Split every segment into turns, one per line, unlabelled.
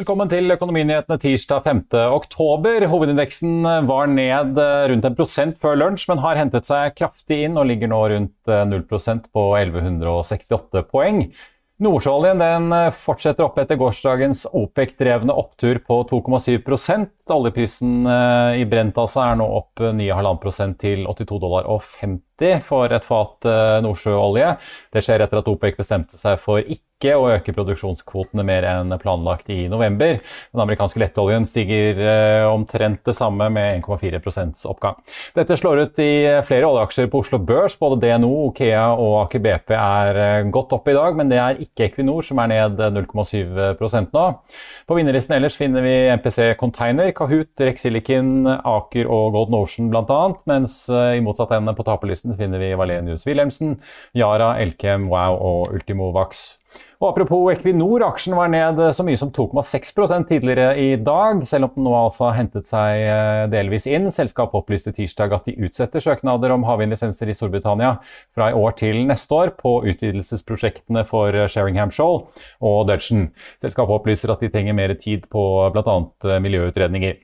Velkommen til Økonominyhetene tirsdag 5. oktober. Hovedindeksen var ned eh, rundt en prosent før lunsj, men har hentet seg kraftig inn og ligger nå rundt 0 eh, på 1168 poeng. Nordsjøoljen den fortsetter opp etter gårsdagens OPEC-drevne opptur på 2,7% Oljeprisen i Brent altså er nå opp 9,5 til 82 dollar og 50 for et fat nordsjøolje. Det skjer etter at OPEC bestemte seg for ikke å øke produksjonskvotene mer enn planlagt i november. Den amerikanske lettoljen stiger eh, omtrent det samme med 1,4% oppgang. Dette slår ut i flere oljeaksjer på Oslo Børs. Både DNO, Okea og Aker BP er eh, godt oppe i dag, men det er ikke Equinor, som er ned 0,7% nå. På vinnerlisten ellers finner vi MPC Container, Kahoot, Rexilicon, Aker og Golden Ocean bl.a., mens eh, i motsatt ende på taperlisten finner vi Valenius Wilhelmsen, Yara, Elkem, Wow og Ultimovax. Og Apropos Equinor, aksjen var ned så mye som 2,6 tidligere i dag, selv om den nå altså har hentet seg eh, delvis inn. Selskapet opplyste tirsdag at de utsetter søknader om havvindlisenser i Storbritannia fra i år til neste år på utvidelsesprosjektene for Sheringham Shoal og Dudgeon. Selskapet opplyser at de trenger mer tid på bl.a. miljøutredninger.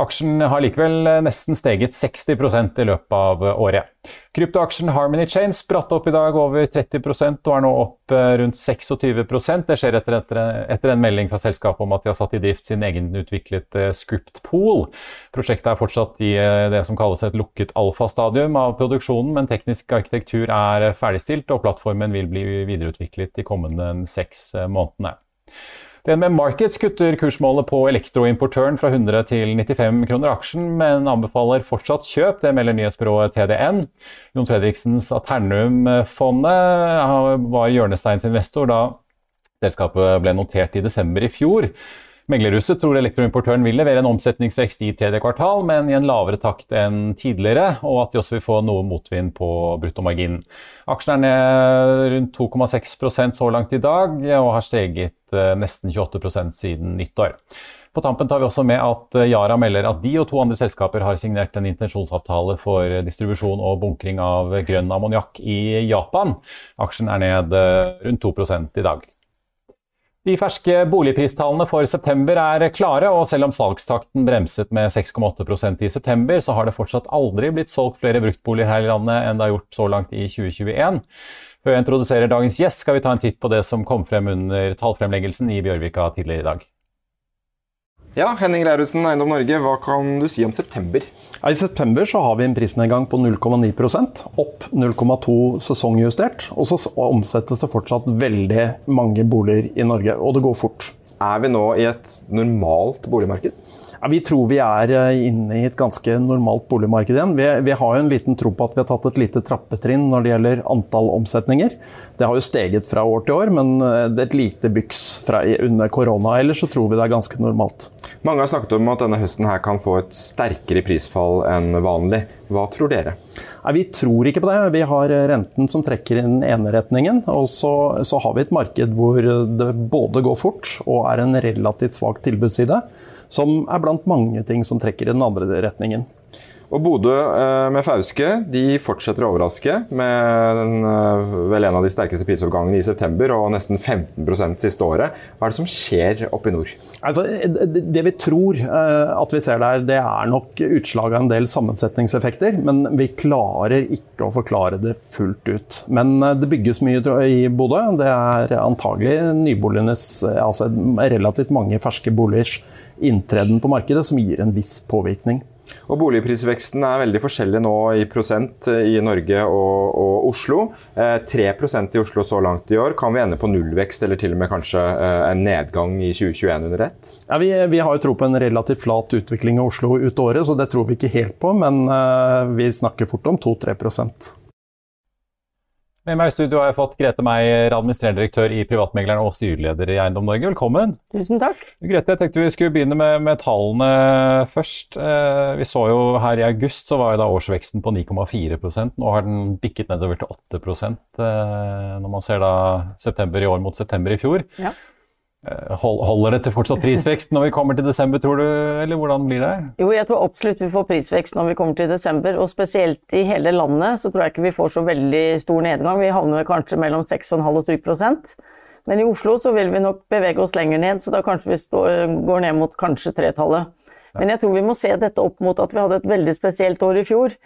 Aksjen har likevel nesten steget 60% i løpet av året. Kryptoaksjen Harmony Chain spratt opp i dag over 30 og er nå opp eh, rundt 26 Det skjer etter, etter, etter, en melding fra selskapet om at de har satt i drift sin egenutviklet script pool. Prosjektet er fortsatt i det som kalles et lukket alfastadium av produksjonen, men teknisk arkitektur er ferdigstilt, og plattformen vil bli videreutviklet de kommende seks månedene. DNB Markets kutter kursmålet på elektroimportøren fra 100 til 95 kroner aksjen, men anbefaler fortsatt kjøp. Det melder nyhetsbyrået TDN. Jon Fredriksens Aternum-fondet var hjørnesteinsinvestor da selskapet ble notert i desember i fjor. Meglerhuset tror elektroimportøren vil levere en omsetningsvekst i tredje kvartal, men i en lavere takt enn tidligere, og at de også vil få noe motvind på bruttomarginen. Aksjen er ned rundt 2,6% så langt i dag, og har steget eh, nesten 28% siden nyttår. På tampen tar vi også med at eh, Yara melder at de og to andre selskaper har signert en intensjonsavtale for distribusjon og bunkring av grønn ammoniakk i Japan. Aksjen er ned eh, rundt 2% i dag. De ferske boligpristallene for september er klare, og selv om salgstakten bremset med 6,8% i september, så har det fortsatt aldri blitt solgt flere bruktboliger her i landet enn det har gjort så langt i 2021. Før jeg introduserer dagens gjest, skal vi ta en titt på det som kom frem under tallfremleggelsen i Bjørvika tidligere i dag.
Ja, Henning Lauritzen, Eiendom Norge, hva kan du si om september?
I september så har vi en prisnedgang på 0,9% opp 0,2 sesongjustert. Og så omsettes det fortsatt veldig mange boliger i Norge, og det går fort.
Er vi nå i et normalt boligmarked?
Ja, vi tror vi er eh, inne i et ganske normalt boligmarked igjen. Vi, vi, har jo en liten tro på at vi har tatt et lite trappetrinn når det gjelder antall omsetninger. Det har jo steget fra år til år, men eh, det er et lite byks fra, under korona. Ellers så tror vi det er ganske normalt.
Mange har snakket om at denne høsten her kan få et sterkere prisfall enn vanlig. Hva tror dere?
Nei, Vi tror ikke på det. Vi har renten som trekker inn retningen. Og så, så har vi et marked hvor det både går fort og er en relativt svak tilbudsside som er blant mange ting som trekker i den andre retningen.
Og Bodø eh, med Fauske de fortsetter å overraske med den, eh, vel en av de sterkeste prisoppgangene i september og nesten 15 siste året. Hva er det som skjer oppe i nord?
Altså, det vi tror eh, at vi ser der, det er nok utslag av en del sammensetningseffekter. Men vi klarer ikke å forklare det fullt ut. Men det bygges mye i Bodø. Det er antagelig nyboligenes, altså relativt mange ferske boligers inntreden på markedet som gir en viss påvirkning.
Og Boligprisveksten er veldig forskjellig nå i prosent i Norge og, og Oslo. Eh, 3 i Oslo så langt i år. Kan vi ende på nullvekst eller til og med kanskje eh, en nedgang i 2021 under ett?
Ja, vi, vi, har jo tro på en relativt flat utvikling i Oslo ut året, så det tror vi ikke helt på. Men eh, vi snakker fort om 2-3
med meg i studio har jeg fått Grete Meier, administrerende direktør i Privatmegleren og styreleder i Eiendom Norge. Velkommen.
Tusen takk.
Grete, jeg tenkte vi skulle begynne med, med tallene først. Eh, vi så jo her i august så var jo da årsveksten på 9,4% Nå har den bikket nedover til 8 eh, når man ser da september i år mot september i fjor. Ja. Eh, holder det til fortsatt prisvekst når vi kommer til desember, tror du, eller hvordan blir det?
Jo, jeg tror absolutt vi får prisvekst når vi kommer til desember, og spesielt i hele landet så tror jeg ikke vi får så veldig stor nedgang. Vi havner kanskje mellom 6,5 og 7% men i Oslo så vil vi nok bevege oss lenger ned, så da kanskje vi står, går ned mot kanskje tretallet. Men jeg tror vi må se dette opp mot at vi hadde et veldig spesielt år i fjor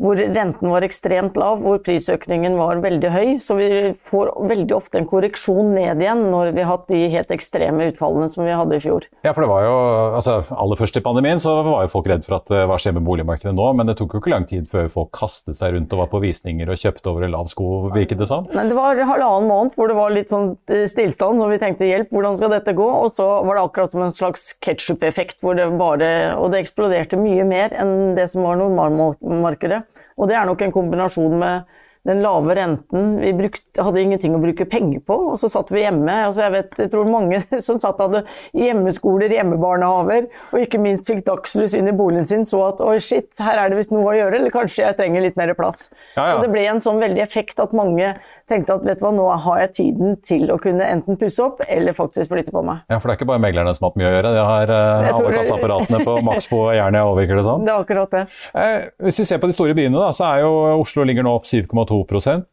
hvor renten var ekstremt lav, hvor prisøkningen var veldig høy. Så vi får veldig ofte en korreksjon ned igjen når vi har hatt de helt ekstreme utfallene som vi hadde i fjor.
Ja, for det var jo, altså Aller først i pandemien så var jo folk redd for at hva skjer med boligmarkedet nå, men det tok jo ikke lang tid før folk kastet seg rundt og var på visninger og kjøpte over en lav sko, virket det sånn?
Nei, det var halvannen måned hvor det var litt sånn eh, stillstand, og vi tenkte hjelp, hvordan skal dette gå? Og så var det akkurat som en slags ketsjup-effekt, hvor det bare Og det eksploderte mye mer enn det som var normalmarkedet. Og det er nok en kombinasjon med den lave renten. Vi brukte, hadde ingenting å bruke penger på, og så satt vi hjemme. Altså jeg, vet, jeg tror mange som satt hadde hjemmeskoler, hjemmebarnehaver, og ikke minst fikk dagslys inn i boligen sin, så at oi, shit, her er det visst noe å gjøre, eller kanskje jeg trenger litt mer plass. Ja, ja. Så det ble en sånn veldig effekt at mange tenkte at vet du hva, nå har jeg tiden til å kunne enten pusse opp eller faktisk flytte på meg.
Ja, For det er ikke bare meglerne som har hatt mye å gjøre, det har eh, alle kasseapparatene på Maxbo og Jernia òg, virker det sånn?
Det er akkurat det.
Eh, hvis vi ser på de store byene, da, så er jo Oslo ligger nå opp 7,2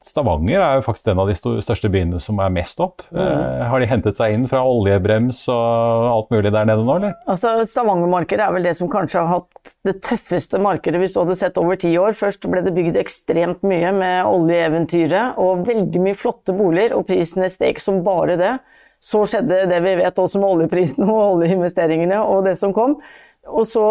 Stavanger er jo faktisk en av de største byene som er mest opp. Mm. Eh, har de hentet seg inn fra oljebrems og alt mulig der nede nå, eller?
Altså, Stavanger-markedet er vel det som kanskje har hatt det tøffeste markedet hvis du hadde sett over ti år. Først ble det bygd ekstremt mye med oljeeventyret. og veldig veldig mye flotte boliger, og prisene steg som bare det. Så skjedde det vi vet også med oljeprisen og oljeinvesteringene og det som kom. Og så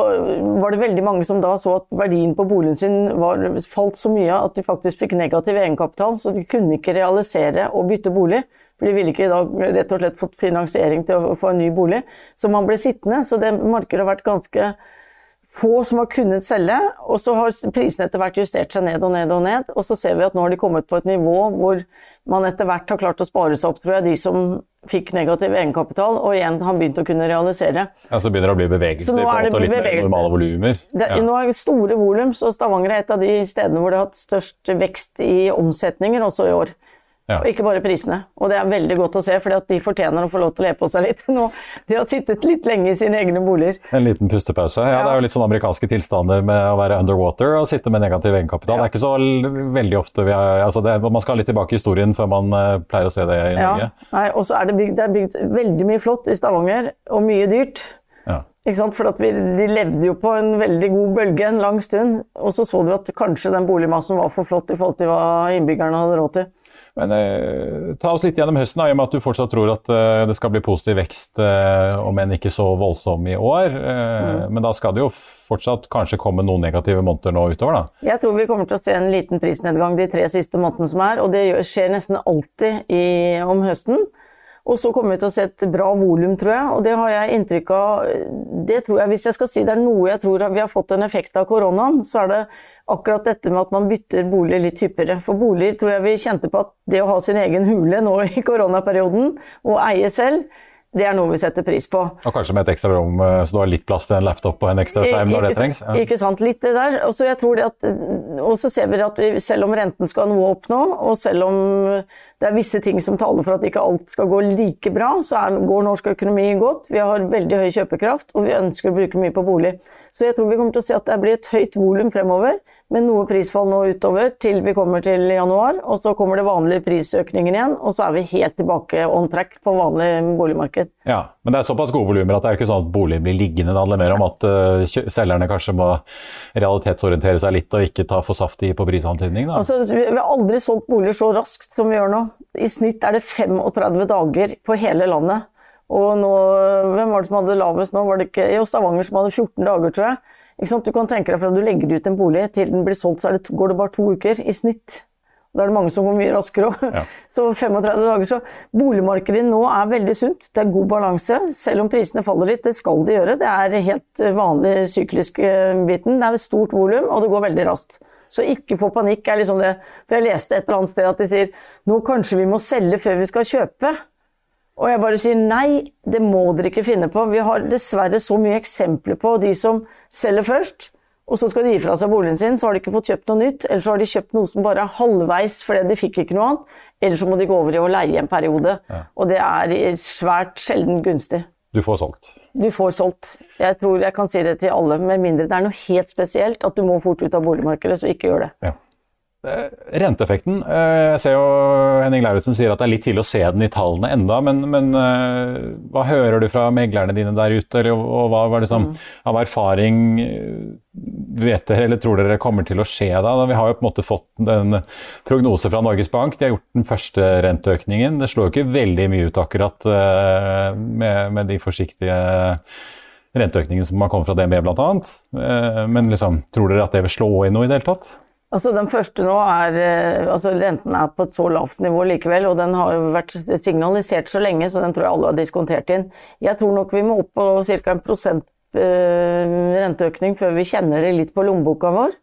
var det veldig mange som da så at verdien på boligen sin var, falt så mye at de faktisk fikk negativ egenkapital, så de kunne ikke realisere og bytte bolig. For de ville ikke da rett og slett fått finansiering til å få en ny bolig. Så man ble sittende. Så det markedet har vært ganske få som har kunnet selge, og så har prisene etter hvert justert seg ned og ned og ned. Og så ser vi at nå har de kommet på et nivå hvor man etter hvert har klart å spare seg opp, tror jeg, de som fikk negativ egenkapital og igjen har begynt å kunne realisere.
Ja, Så begynner det å bli bevegelse på en måte og litt mer normale volumer?
Ja. Nå er det store volum, så Stavanger er et av de stedene hvor det har hatt størst vekst i omsetninger også i år. Ja. Og ikke bare prisene. Og det er veldig godt å se, for de fortjener å få lov til å le på seg litt nå. De har sittet litt lenge i sine egne boliger.
En liten pustepause. Ja, ja. Det er jo litt sånn amerikanske tilstander med å være underwater og sitte med negativ egenkapital. Ja. Det er ikke så veldig ofte vi er, altså det, Man skal litt tilbake i historien før man uh, pleier å se det i Norge.
Nei, og så er det bygd, det er bygd veldig mye flott i Stavanger, og mye dyrt. For vi, de levde jo på en veldig god bølge en lang stund, og så så du at kanskje den boligmassen var for flott i forhold til hva innbyggerne hadde råd til.
Men eh, ta oss litt gjennom høsten, da, i og med at du fortsatt tror at eh, det skal bli positiv vekst, eh, om enn ikke så voldsom i år. Eh, mm. Men da skal det jo fortsatt kanskje komme noen negative måneder nå utover, da?
Jeg tror vi kommer til å se en liten prisnedgang de tre siste månedene som er, og det skjer nesten alltid i, om høsten. Og så kommer vi til å se et bra volum, tror jeg. Og det har jeg inntrykk av det tror jeg, Hvis jeg skal si det er noe jeg tror vi har fått en effekt av koronaen, så er det akkurat dette med at man bytter bolig litt hyppigere. For boliger tror jeg vi kjente på at det å ha sin egen hule nå i koronaperioden, og eie selv, det er noe vi setter pris på.
Og kanskje med et ekstra rom, eh, så du har litt plass til en laptop og en ekstra skjerm når det trengs?
Ja. Ikke sant, litt det der. Og så, ser vi at vi, selv om renten skal noe opp nå, og selv om det er visse ting som taler for at ikke alt skal gå like bra, så er, går norsk økonomi godt. Vi har veldig høy kjøpekraft, og vi ønsker å bruke mye på bolig. Så jeg tror vi kommer til å se at det blir et høyt volum fremover med noe prisfall nå utover til vi kommer til januar. Og så kommer det vanlige prisøkninger igjen, og så er vi helt tilbake on track på vanlig boligmarked.
Ja, Men det er såpass gode volumer at det er ikke sånn at boligen blir liggende. Det handler mer om at uh, selgerne kanskje må realitetsorientere seg litt og ikke ta for saftig på prisantydning?
Altså, vi har aldri solgt boliger så raskt som vi gjør nå. I snitt er det 35 dager på hele landet. Og nå, hvem var det som hadde lavest nå? Var det ikke jo, Stavanger som hadde 14 dager, tror jeg. Du kan tenke deg fra du legger ut en bolig til den blir solgt, så det, går det bare to uker i snitt. Da er det mange som går mye raskere òg. Ja. Så 35 dager. Så boligmarkedet nå er veldig sunt. Det er god balanse. Selv om prisene faller litt, det skal de gjøre. Det er helt vanlig syklisk eh, biten. Det er et stort volum, og det går veldig raskt. Så ikke få panikk er liksom det. For jeg leste et eller annet sted at de sier nå kanskje vi må selge før vi skal kjøpe. Og jeg bare sier nei, det må dere ikke finne på. Vi har dessverre så mye eksempler på de som selger først, og så skal de gi fra seg boligen sin, så har de ikke fått kjøpt noe nytt, eller så har de kjøpt noe som bare er halvveis fordi de fikk ikke noe annet, eller så må de gå over i å leie en periode. Ja. Og det er svært sjelden gunstig.
Du får solgt?
Du får solgt. Jeg tror jeg kan si det til alle, med mindre det er noe helt spesielt at du må fort ut av boligmarkedet, så ikke gjør det. Ja.
Eh, renteeffekten eh, Jeg ser jo Henning Lauritzen sier at det er litt tidlig å se den i tallene enda, men, men eh, hva hører du fra meglerne dine der ute, eller, og hva, var liksom, som av erfaring vet dere eller tror dere kommer til å skje da? Vi har jo på en måte fått en prognose fra Norges Bank. De har gjort den første renteøkningen. Det slår jo ikke veldig mye ut akkurat med, med de forsiktige renteøkningene som har kommet fra DNB bl.a. Men liksom, tror dere at det vil slå inn noe i det hele tatt?
Altså Den første nå er eh, altså Renten er på et så lavt nivå likevel, og den har vært signalisert så lenge, så den tror jeg alle har diskontert inn. Jeg tror nok vi må opp på ca. en prosent eh, renteøkning før vi kjenner det litt på lommeboka vår.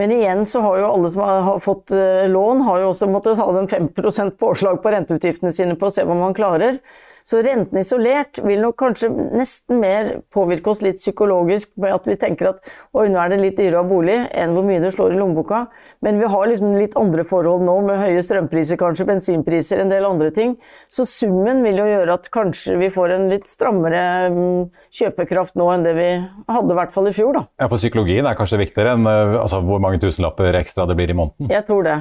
Men igjen så har jo alle som har fått eh, lån, har jo også måttet ha den 5% påslag på renteutgiftene sine på å se hva man klarer. Så renten isolert vil nok kanskje nesten mer påvirke oss litt psykologisk med at vi tenker at oi, nå er det litt dyrere bolig enn hvor mye det slår i lommeboka. Men vi har liksom litt andre forhold nå, med høye strømpriser kanskje, bensinpriser, en del andre ting. Så summen vil jo gjøre at kanskje vi får en litt strammere mm, kjøpekraft nå enn det vi hadde i hvert fall i fjor, da.
Ja, For psykologien er kanskje viktigere enn eh, altså, hvor mange tusenlapper ekstra det blir i måneden?
Jeg tror det.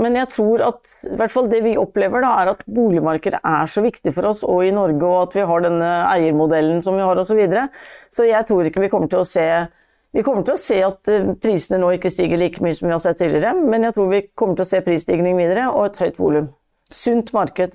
Men jeg tror at i hvert fall det vi opplever, da, er at boligmarkedet er så viktig for oss og i Norge, og at vi har denne eiermodellen som vi har osv. Så, videre. så jeg tror ikke vi kommer til å se vi kommer til å se at eh, prisene nå ikke stiger like mye som vi har sett tidligere, men jeg tror vi kommer til å se prisstigning videre og et høyt volum. Sunt marked.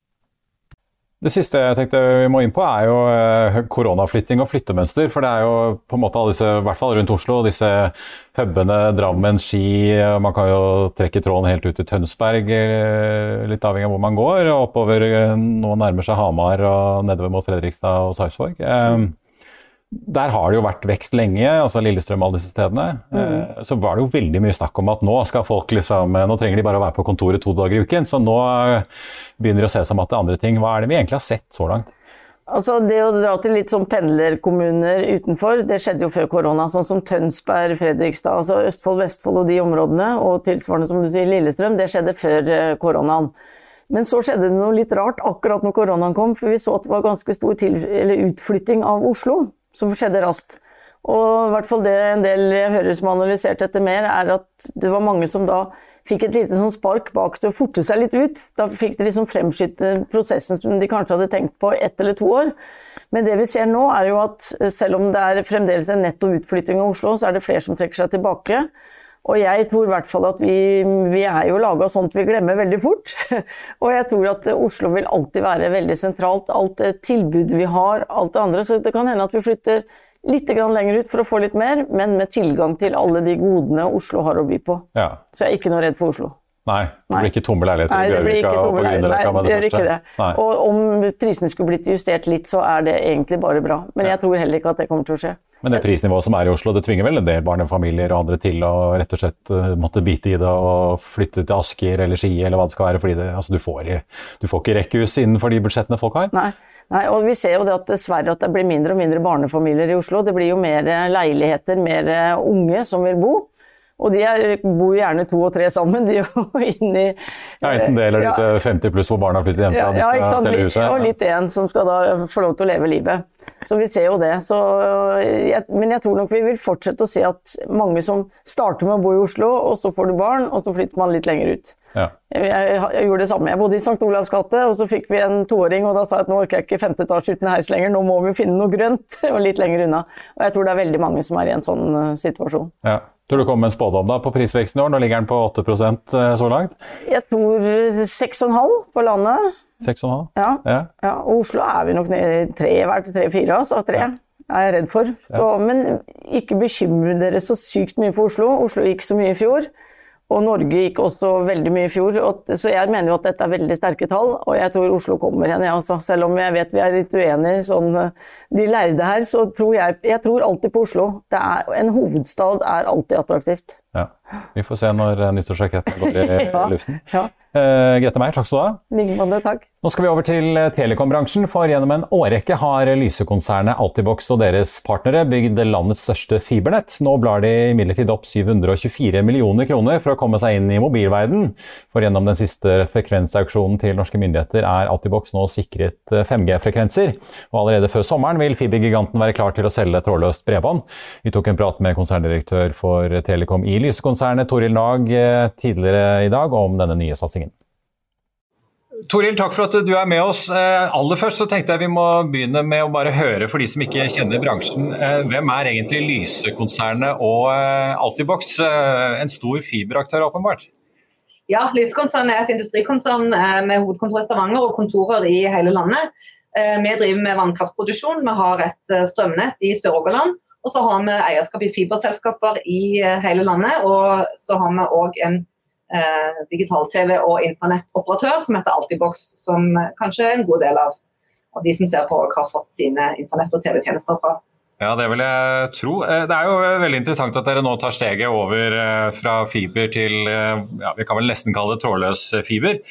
Det siste jeg tenkte vi må inn på, er jo eh, koronaflytting og flyttemønster. For det er jo på en måte alle disse, i hvert fall rundt Oslo, disse hubene Drammen, Ski Man kan jo trekke tråden helt ut til Tønsberg, eh, litt avhengig av hvor man går. og Oppover eh, nå nærmer seg Hamar og nedover mot Fredrikstad og Sarpsborg. Der har det jo vært vekst lenge, altså Lillestrøm og alle disse stedene. Mm. Så var det jo veldig mye snakk om at nå skal folk liksom, nå trenger de bare å være på kontoret to dager i uken. Så nå begynner det å se som at det er andre ting. Hva er det vi egentlig har sett så langt?
Altså Det å dra til litt sånn pendlerkommuner utenfor, det skjedde jo før korona. Sånn som Tønsberg, Fredrikstad, altså Østfold, Vestfold og de områdene. Og tilsvarende som du sier Lillestrøm, det skjedde før eh, koronaen. Men så skjedde det noe litt rart akkurat når koronaen kom, for vi så at det var ganske stor utflytting av Oslo som skjedde raskt. Og i hvert fall det en del jeg hører som har analysert dette mer, er at det var mange som da fikk et lite sånn spark bak til å forte seg litt ut. Da fikk de liksom fremskytte prosessen som de kanskje hadde tenkt på ett eller to år. Men det vi ser nå er jo at selv om det er fremdeles en netto utflytting av Oslo, så er det flere som trekker seg tilbake. Og jeg tror i hvert fall at vi, vi er jo laga sånn at vi glemmer veldig fort. og jeg tror at Oslo vil alltid være veldig sentralt. Alt det tilbudet vi har, alt det andre. Så det kan hende at vi flytter litt lenger ut for å få litt mer, men med tilgang til alle de godene Oslo har å by på.
Ja.
Så jeg er ikke noe redd for Oslo.
Nei, det blir ikke tomme leiligheter i Bjørvika og på. Grünerløkka med
det
det første.
det. Og om prisene skulle blitt justert litt, så er det egentlig bare bra. Men jeg tror heller ikke at det kommer til å skje.
Men det prisnivået som er i Oslo, det tvinger vel en del barnefamilier og andre til å rett og slett eh, måtte bite i det og flytte til Asker eller Ski eller hva det skal være, fordi det, altså, du, får, du får ikke rekkehus innenfor de budsjettene folk har.
Nei. Nei, og vi ser jo det at dessverre at det blir mindre og mindre barnefamilier i Oslo. Det blir jo mer leiligheter, mer unge som vil bo. Og de er, bor gjerne to og tre sammen. De er jo inni
Ja, Enten det eller disse 50 pluss hvor barna har flyttet hjemmefra.
ja, ja, ikke sant?
huset.
Og litt en som skal da få lov til å leve livet. Så vi ser jo det. Så jeg, men jeg tror nok vi vil fortsette å se at mange som starter med å bo i Oslo, og så får du barn, og så flytter man litt lenger ut.
Ja.
Jeg, jeg, jeg gjorde det samme. Jeg bodde i St. Olavs gate, og så fikk vi en toåring, og da sa jeg at nå orker jeg ikke femte etasje uten heis lenger, nå må vi finne noe grønt, og litt lenger unna. Og jeg tror det er veldig mange som er i en sånn uh, situasjon.
Ja. Tror du kommer med en spådom da på prisveksten i år? Nå ligger den på 8 eh, så langt.
Jeg tror 6,5 på landet.
6,5?
Ja.
Ja.
ja. Og Oslo er vi nok nede i tre, hvert tre-fire, altså. Tre. er jeg redd for. Så, men ikke bekymre dere så sykt mye for Oslo. Oslo gikk så mye i fjor. Og Norge gikk også veldig mye i fjor. Så jeg mener jo at dette er veldig sterke tall, og jeg tror Oslo kommer igjen. jeg også. Selv om jeg vet vi er litt uenige, sånn, de lærde her, så tror jeg Jeg tror alltid på Oslo. Er, en hovedstad er alltid attraktivt.
Ja. Vi får se når eh, nyttårsraketten går i
Ja.
luften.
Ja.
Eh, Grete Meier, takk skal du ha.
Like takk.
Nå skal vi over til eh, telekombransjen, for gjennom en årrekke har Lyse-konsernet Altibox og deres partnere bygd landets største fibernett. Nå blar de imidlertid opp 724 millioner kroner for å komme seg inn i mobilverden. For gjennom den siste frekvensauksjonen til norske myndigheter er Altibox nå sikret eh, 5G-frekvenser. Og allerede før sommeren vil fibergiganten være klar til å selge trådløst bredbånd. Vi tok en prat med konserndirektør for Telekom i Lyse-konsernet, Toril Nag, eh, tidligere i dag om denne nye satsingen.
Toril, takk for at du er med oss. Eh, aller først så tenkte jeg vi må begynne med å bare høre for de som ikke kjenner bransjen. Eh, hvem er egentlig Lyse-konsernet og eh, Altibox? En stor fiberaktør, åpenbart.
Ja, Lysekonsernet er et industrikonsern med hovedkontor i Stavanger og kontorer i hele landet. Vi driver med vannkraftproduksjon, vi har et strømnett i Sør-Rogaland. Og så har vi eierskap i fiberselskaper i hele landet. Og så har vi òg en eh, digital-TV- og internettoperatør som heter Altibox, som kanskje er en god del av, av de som ser på og har fått sine internett- og TV-tjenester fra.
Ja, det vil jeg tro. Eh, Det er jo eh, veldig interessant at dere nå tar steget over eh, fra fiber til ja, vi kan vel nesten kalle det trådløs fiber.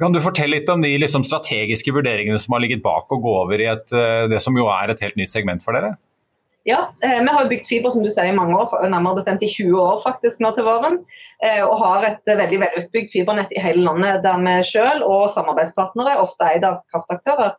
Kan du fortelle litt om de liksom, strategiske vurderingene som har ligget bak å gå over i et, det som jo er et helt nytt segment for dere?
Ja, eh, vi har bygd fiber som du sier, i mange år, nærmere bestemt i 20 år faktisk nå til våren. Eh, og har et eh, veldig velutbygd fibernett i hele landet der vi selv og samarbeidspartnere, ofte eid av kraftaktører,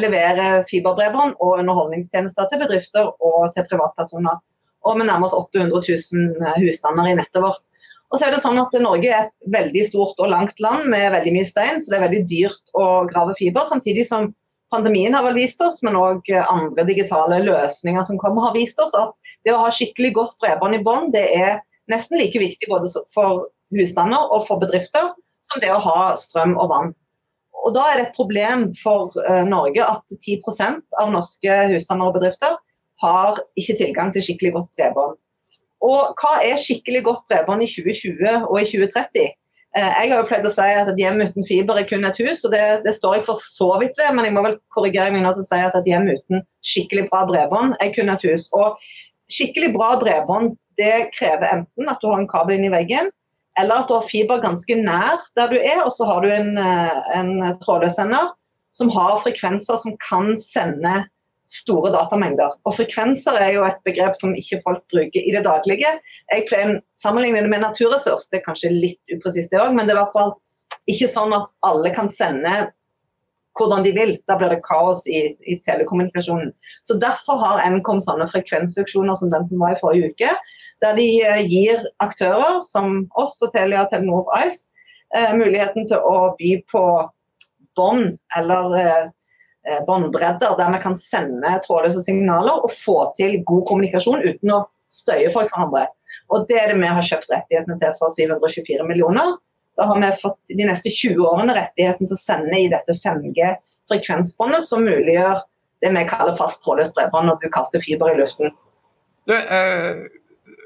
leverer fiberbredbånd og underholdningstjenester til bedrifter og til privatpersoner. Og vi nærmer oss 800 000 husstander i nettet vårt. Og så er det sånn at Norge er et veldig stort og langt land med veldig mye stein, så det er veldig dyrt å grave fiber. Samtidig som pandemien har vel vist oss, men òg andre digitale løsninger som kommer, har vist oss at det å ha skikkelig godt bredbånd i bånn, det er nesten like viktig både for husstander og for bedrifter som det å ha strøm og vann. Og Da er det et problem for eh, Norge at 10% av norske husstander og bedrifter har ikke tilgang til skikkelig godt bredbånd. Og hva er skikkelig godt bredbånd i 2020 og i 2030? Eh, Jeg har jo pleid å si at et hjem uten fiber er kun et hus, og det, det står jeg for så vidt ved, men jeg må vel korrigere meg nå til å si at et hjem uten skikkelig bra bredbånd er kun et hus. Og skikkelig bra bredbånd det krever enten at du har en kabel inn i veggen, eller at du har fiber ganske nær der du er, og så har du en, eh, en trådløs sender som har frekvenser som kan sende store datamengder. Og Frekvenser er jo et begrep som ikke folk bruker i det daglige. Jeg pleier å sammenligne det med naturressurs, det er kanskje litt upresist det òg, men det er i hvert fall ikke sånn at alle kan sende hvordan de vil. Da blir det kaos i, i telekommunikasjonen. Så Derfor har Nkom sånne frekvensauksjoner som den som var i forrige uke, der de eh, gir aktører som oss og Telia, Telenor og Ice eh, muligheten til å by på bånd eller eh, båndbredder der vi kan sende trådløse signaler og få til god kommunikasjon uten å støye for hverandre. Og Det er det vi har kjøpt rettighetene til for 724 millioner. Da har vi fått de neste 20 årene rettigheten til å sende i dette 5G-frekvensbåndet, som muliggjør det vi kaller fast trådløst bredbånd, og du kalte fiber i luften.
Det, eh,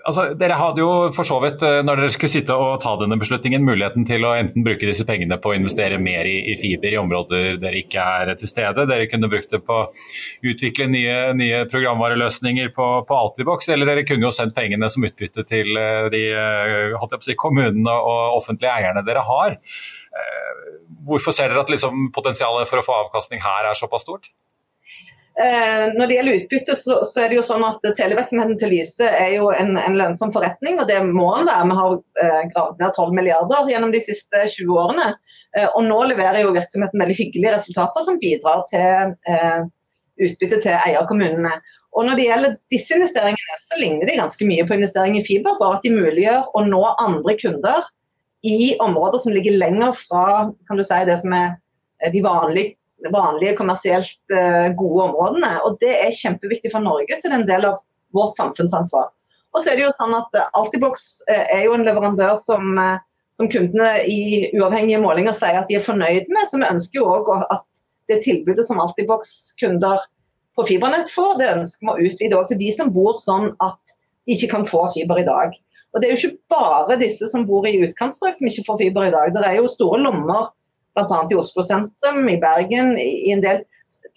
altså, dere hadde jo for så vidt, eh, når dere skulle sitte og ta denne beslutningen, muligheten til å enten bruke disse pengene på å investere mer i, i fiber i områder dere ikke er til stede. Dere kunne brukt det på å utvikle nye, nye programvareløsninger på, på Altibox, eller dere kunne jo sendt pengene som utbytte til eh, de eh, si, kommunene og offentlige eierne dere har. Hvorfor ser dere at liksom, potensialet for å få avkastning her er såpass stort?
Eh, når det gjelder utbytte, så, så, er det jo sånn at televirksomheten til Lyse er jo en, en, lønnsom forretning, og det må den være. Vi har eh, gravd ned 12 milliarder gjennom de siste 20 årene. Eh, og nå leverer jo virksomheten veldig hyggelige resultater som bidrar til eh, utbytte til eierkommunene. Og når det gjelder disse investeringene, så ligner de ganske mye på investering i fiber, bare at de muliggjør å nå andre kunder i områder som ligger lenger fra si, det som er de vanlige vanlige kommersielt uh, gode områdene. Og Det er kjempeviktig for Norge, så det er en del av vårt samfunnsansvar. Og så er det jo sånn at uh, Altibox uh, er jo en leverandør som, som, kundene i uavhengige målinger sier at de er fornøyd med. Så vi ønsker jo òg at det tilbudet som Altibox-kunder på fibernett får, det ønsker vi å utvide til de som bor sånn at de ikke kan få fiber i dag. Og Det er jo ikke bare disse som bor i utkantstrøk som ikke får fiber i dag. Det er jo store lommer bl.a. i Oslo sentrum, i Bergen, i en del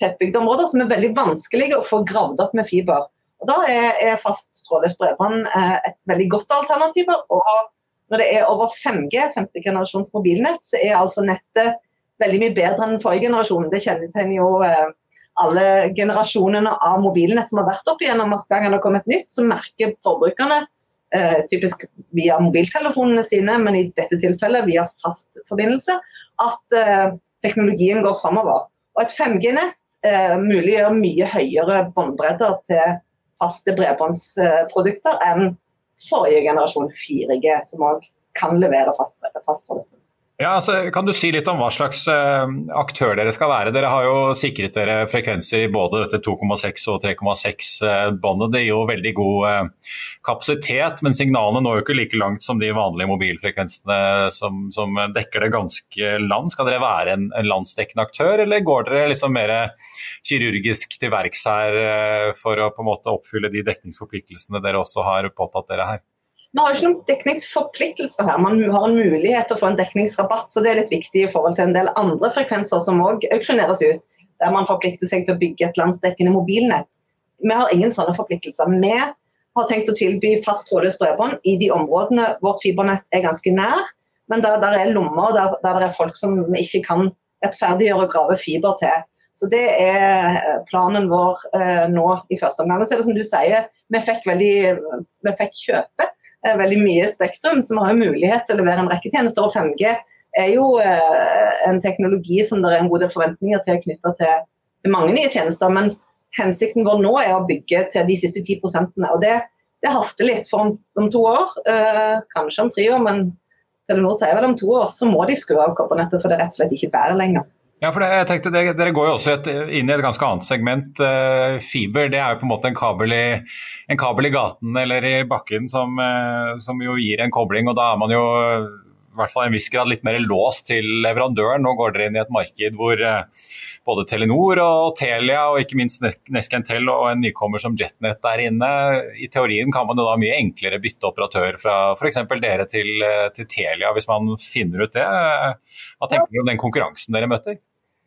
tettbygde områder som er veldig vanskelige å få gravd opp med fiber. Og Da er, er fast trådløst bredbånd eh, et veldig godt alternativ. og Når det er over 5G, femte generasjons mobilnett, så er altså nettet veldig mye bedre enn forrige generasjon. Det kjennetegner jo eh, alle generasjonene av mobilnett som har vært opp igjennom. At gang det har kommet nytt, så merker forbrukerne eh, typisk via mobiltelefonene sine, men i dette tilfellet via fast forbindelse, at eh, teknologien går framover. Og et 5G-nett eh, muliggjør mye høyere båndbredder til faste bredbåndsprodukter enn forrige generasjon 4G, som òg kan levere fast, fast
ja, altså, kan du si litt om hva slags uh, aktør dere skal være? Dere har jo sikret dere frekvenser i både dette 2,6 og 3,6-båndet. Uh, det gir jo veldig god uh, kapasitet, men signalene når jo ikke like langt som de vanlige mobilfrekvensene som, som dekker det ganske land. Skal dere være en, en landsdekkende aktør, eller går dere liksom mer kirurgisk til verks her for å på en måte oppfylle de dekningsforpliktelsene dere også har påtatt dere her?
Vi har ikke noen dekningsforpliktelser her. Man har en mulighet til å få en dekningsrabatt, så det er litt viktig i forhold til en del andre frekvenser som òg auksjoneres ut, der man forplikter seg til å bygge et landsdekkende mobilnett. Vi har ingen sånne forpliktelser. Vi har tenkt å tilby fast trådløst bredbånd i de områdene vårt fibernett er ganske nær, men der, der er lommer der, der det er folk som vi ikke kan rettferdiggjøre å grave fiber til. Så Det er planen vår eh, nå i første omgang. Så er det som du sier, vi fikk, veldig, vi fikk kjøpe veldig mye spektrum, som har jo mulighet til å levere en rekke tjenester. Og 5G er jo eh, en teknologi som det er en god del forventninger til knytta til, mange nye tjenester. Men hensikten vår nå er å bygge til de siste 10 og det, det haster litt. For om, om to år, eh, kanskje om tre år, men Telenor sier vel om to år, så må de skru av kobbernettet, for det rett og slett ikke bærer lenger.
Ja, for det, jeg tenkte det, Dere går jo også et, inn i et ganske annet segment. Uh, fiber det er jo på en måte en kabel i, en kabel i gaten eller i bakken som, uh, som, jo gir en kobling. og Da er man jo i hvert fall en viss grad litt mer låst til leverandøren. Nå går dere inn i et marked hvor uh, både Telenor og Telia og ikke minst Neskentel og en nykommer som Jetnet er inne. I teorien kan man jo da mye enklere bytte operatør fra f.eks. dere til, til Telia, hvis man finner ut det. Hva tenker du om den konkurransen dere møter?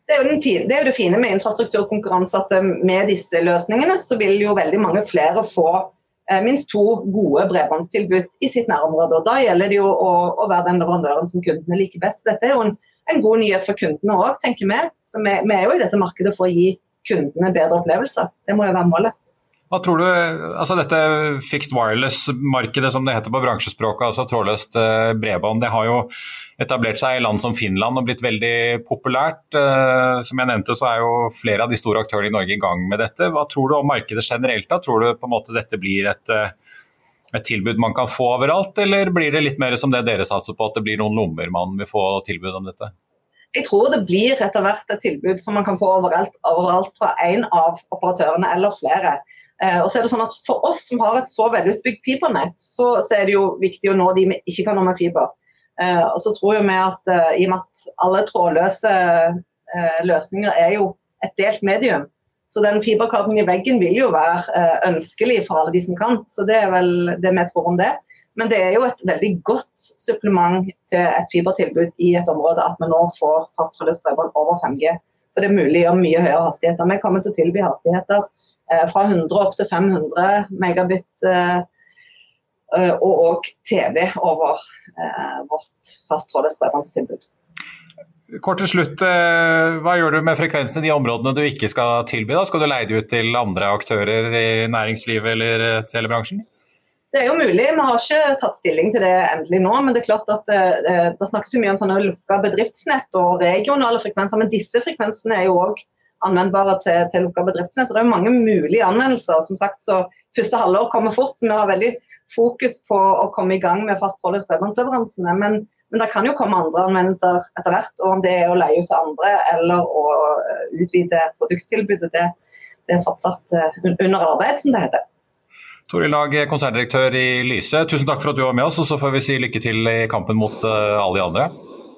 Det er, fine, det er, jo det fine med infrastrukturkonkurranse at eh, med disse løsningene så vil jo veldig mange flere få eh, minst to gode bredbåndstilbud i sitt nærområde. og Da gjelder det jo å, å være den leverandøren som kundene liker best. Dette er jo en, en god nyhet for kundene òg, tenker vi. Så vi, vi, er jo i dette markedet for å gi kundene bedre opplevelser. Det må jo være målet.
Hva tror du, altså Dette fixed wireless-markedet som det heter på bransjespråket, altså trådløst eh, bredbånd, det har jo etablert seg i land som Finland og blitt veldig populært. Eh, som jeg nevnte så er jo flere av de store aktørene i Norge i gang med dette. Hva tror du om markedet generelt? da? Tror du på en måte dette blir et, eh, et tilbud man kan få overalt, eller blir det litt mer som det dere satser på, at det blir noen lommer man vil få tilbud om dette?
Jeg tror det blir etter hvert et tilbud som man kan få overalt, overalt fra én av operatørene eller flere. Eh, og så er det sånn at For oss som har et så velutbygd fibernett, så, så, er det jo viktig å nå de vi ikke kan nå med fiber. Eh, og så tror vi at uh, I og med at alle trådløse løsninger er jo et delt medium, så den fiberkabelen i veggen vil jo være ønskelig for alle de som kan. Så det er vel det vi tror om det. Men det er jo et veldig godt supplement til et fibertilbud i et område at vi nå får fastholdet bredbånd over 5G. For det er mulig å gjøre mye høyere hastigheter. Vi kommer til å tilby hastigheter Eh, fra 100 opp til 500 megabit eh, eh, og òg TV over vårt fasttrådløse bredbåndstilbud.
Kort til slutt, Hva gjør du med frekvensen i de områdene du ikke skal tilby? da? Skal du leie det ut til andre aktører i næringslivet eller telebransjen?
Det er jo mulig, vi har ikke tatt stilling til det endelig nå. Men det er klart at det, det snakkes jo mye om sånne lukka bedriftsnett og regionale frekvenser. Men disse frekvensene er jo òg anvendbare til, til lukka bedriftsnett. Så det er mange mulige anvendelser. Som sagt, så Første halvår kommer fort, så vi har veldig fokus på å komme i gang med fastholdet bredbåndsleveransene. Men, men, det kan jo komme andre anvendelser etter hvert. og Om det er å leie ut til andre eller å eh, utvide produkttilbudet, det, det er fortsatt eh, under arbeid, som det heter.
Toril Lag, konserndirektør i Lyse, tusen takk for at du var med oss. og Så får vi si lykke til i kampen mot eh, alle de andre.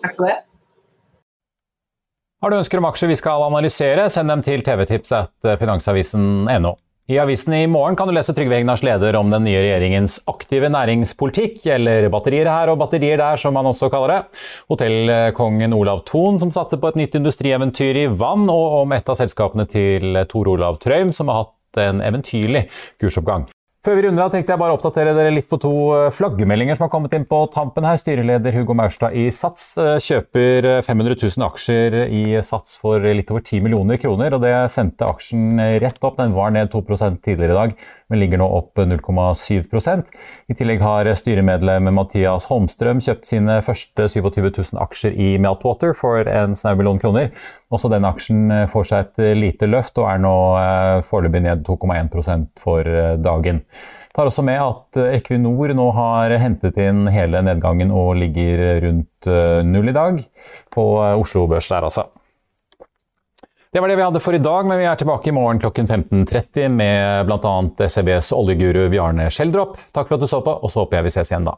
Takk for det.
Har du ønsker om aksjer vi skal analysere, send dem til tvtips.finansavisen.no. I avisen i morgen kan du lese Trygve Egnars leder om den nye regjeringens aktive næringspolitikk, eller batterier her og batterier der, som han også kaller det. Hotellkongen Olav Thon som satser på et nytt industrieventyr i vann, og om et av selskapene til Tor Olav Trøim som har hatt en eventyrlig kursoppgang. Før vi runder av, tenkte jeg bare oppdatere dere litt på to flaggmeldinger flaggemeldinger som har kommet inn på tampen her. Styreleder Hugo Maurstad i Sats eh, kjøper 500 eh, 000 aksjer i Sats for litt over 10 millioner kroner. og Det sendte aksjen rett opp. Den var ned 2 tidligere i dag men ligger nå opp 0,7% I tillegg har styremedlem Mathias Holmstrøm kjøpt sine første 27 000 aksjer i Meltwater for en snau million kroner. Også denne aksjen får seg et lite løft og er nå eh, foreløpig ned 2,1 for eh, dagen. Tar også med at Equinor nå har hentet inn hele nedgangen og ligger rundt eh, null i dag på Oslo Børs der, altså. Det var det vi hadde for i dag, men vi er tilbake i morgen klokken 15.30 med bl.a. SEBs oljeguru Bjarne Skjeldrop. Takk for at du så på, og så håper jeg vi ses igjen da.